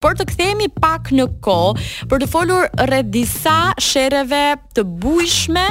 Por të kthehemi pak në kohë për të folur rreth disa sherreve të bujshme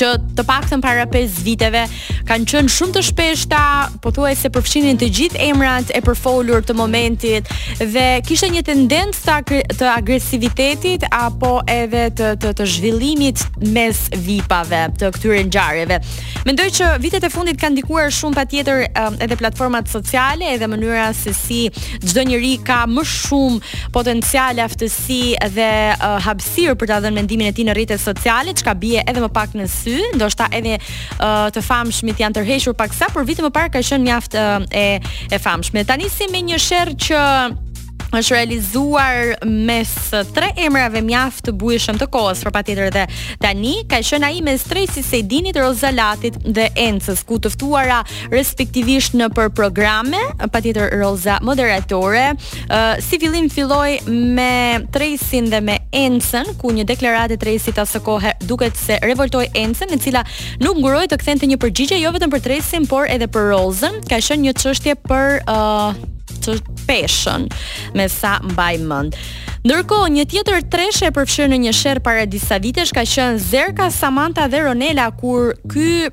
që të paktën para 5 viteve kanë qenë shumë të shpeshta, pothuajse përfshinin të gjithë emrat e përfolur të momentit dhe kishte një tendencë të, agre të agresivitetit apo edhe të të, të zhvillimit mes vipave të këtyre ngjarjeve. Mendoj që vitet e fundit kanë ndikuar shumë patjetër um, edhe platformat sociale, edhe mënyra se si çdo njeri ka më shumë potencial, aftësi dhe uh, hapësirë për ta dhënë mendimin e tij në rrjetet sociale, çka bie edhe më pak në sy, ndoshta edhe uh, të famshmit janë tërhequr paksa, por vite më parë ka qenë mjaft uh, e e famshme. Ta nisim me një sherr që është realizuar mes tre emrave mjaft të bujshëm të kohës, por patjetër edhe tani ka qenë ai mes Trejsi Sejdinit, Roza Latit dhe Encës, ku të ftuara respektivisht nëpër programe, patjetër Roza moderatore, uh, si fillim filloi me Trejsin dhe me Encën, ku një deklaratë e Trejsit asokohe duket se revoltoi Encën, e cila nuk nguroi të kthente një përgjigje jo vetëm për Trejsin, por edhe për Rozën, ka qenë një çështje për uh, të peshën, me sa mbaj mend. Ndërkohë, një tjetër treshe e përfshirë në një sherr para disa vitesh ka qenë Zerka, Samanta dhe Ronela kur ky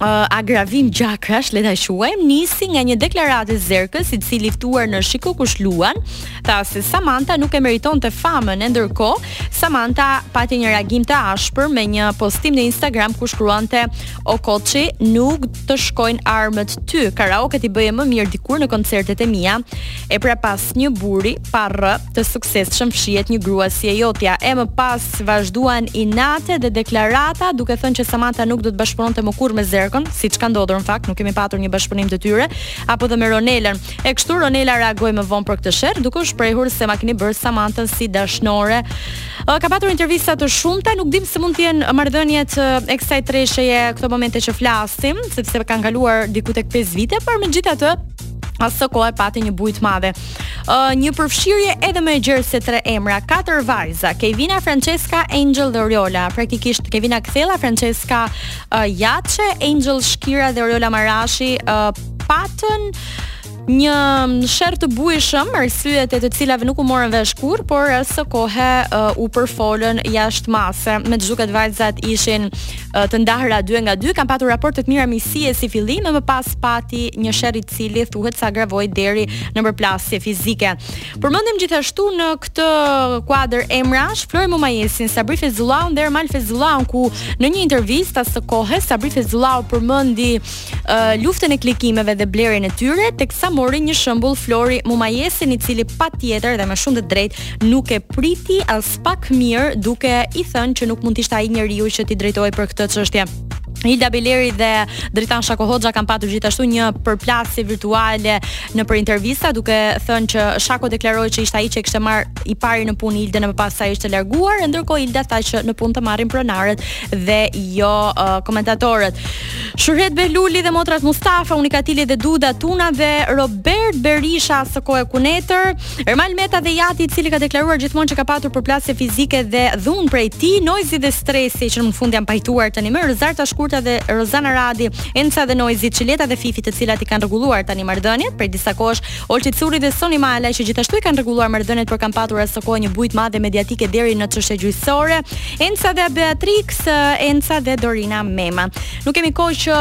uh, agravim gjakrash, le ta quajmë, nisi nga një deklaratë e Zerkës, i cili ftuar në Shiko kush luan, tha se Samanta nuk e meritonte famën, e ndërkohë Samanta pati një reagim të ashpër me një postim në Instagram ku shkruante o koçi, nuk të shkojnë armët ty. Karaoket i bëje më mirë dikur në koncertet e mia. E prapa një burri pak të suksesshëm fshihet një grua si e jotja. E më pas vazhduan inate dhe deklarata duke thënë që Samanta nuk do të bashkëpunonte më kurrë me Zerkon, siç ka ndodhur në fakt, nuk kemi patur një bashkëpunim të tyre, apo dhe me Ronelën. E kështu Ronela reagoi më vonë për këtë sherr, duke u shprehur se ma keni bërë Samantën si dashnore Ka patur intervista të shumta, nuk dim se mund të jenë marrëdhëniet e kësaj tresheje këto momente që flasim, sepse kanë kaluar diku tek 5 vite, por megjithatë asokohe pati një bujë të madhe. Ë uh, një përfshirje edhe më e gjerë se tre emra, katër vajza, Kejvina, Françeska, Engjëll dhe Oriola. Praktikisht Kejvina Kthella, Françeska uh, Jaçe, Engjëll Shkira dhe Oriola Marashi uh, patën Një sherr të bujshëm, arsyet e të cilave nuk u morën vesh kurrë, por asokohe uh, u përfolën jashtë mase. Më duket vajzat ishin uh, të ndahra dy nga dy, kanë patur raporte të mira miqësie si fillim e më pas pati një sherr i cili thuhet se agravoi deri në përplasje fizike. Përmendim gjithashtu në këtë kuadër emrash Flori Mumajesin, Sabri Fejzullahun dhe Ermal Fejzullahun ku në një intervistë asokohe Sabri Fejzullahu përmendi uh, luftën e klikimeve dhe blerjen e tyre, teksa mori një shembull Flori Mumajesin i cili patjetër dhe me shumë të drejtë nuk e priti aspak mirë duke i thënë që nuk mund të ishte ai njeriu që t'i drejtohej për këtë çështje. Ilda Bejleri dhe Dritan Shakohoxha kanë patur gjithashtu një përplasje virtuale nëpër intervista duke thënë që Shako deklaroi që ishte ai që e kishte marrë i pari në punë Ildën e më pas ishte larguar, ndërkohë Ilda tha që në punë të marrin pronarët dhe jo uh, komentatorët. Shyhrete Behluli dhe motrat Mustafa, Unikatili dhe Duda, Tuna dhe Robert Berisha asokohe kunetër, Ermal Meta dhe i ati i cili ka deklaruar gjithmonë që ka patur përplasje fizike dhe dhunë prej tij, Noizy dhe Stresi që më në fund janë pajtuar tanimë, Rezarta Shkurta dhe Rozana Radi, Enca dhe Noizy, Çiljeta dhe Fifi të cilat i kanë rregulluar tani marrëdhëniet prej disa kohësh, Olti Curri dhe Soni Malaj që gjithashtu i kanë rregulluar marrëdhëniet por kanë patur asokohe një bujë të madhe mediatike deri në çështje gjyqësore. Enca dhe Beatrix, eh, Enca dhe Dorina Mema. Nuk kemi kohë që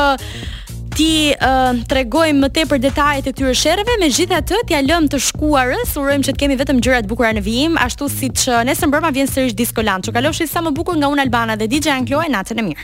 t'i uh, tregojmë më tepër detajet e këtyre sherreve, megjithatë t'ia lëmë të shkuarës, urojmë që të kemi vetëm gjëra të bukura në vijim, ashtu siç eh, nesër mbrëma vjen sërish Discoland. Ia kalofshi sa më bukur nga unë Albana dhe DJ Anglo e natën e mirë.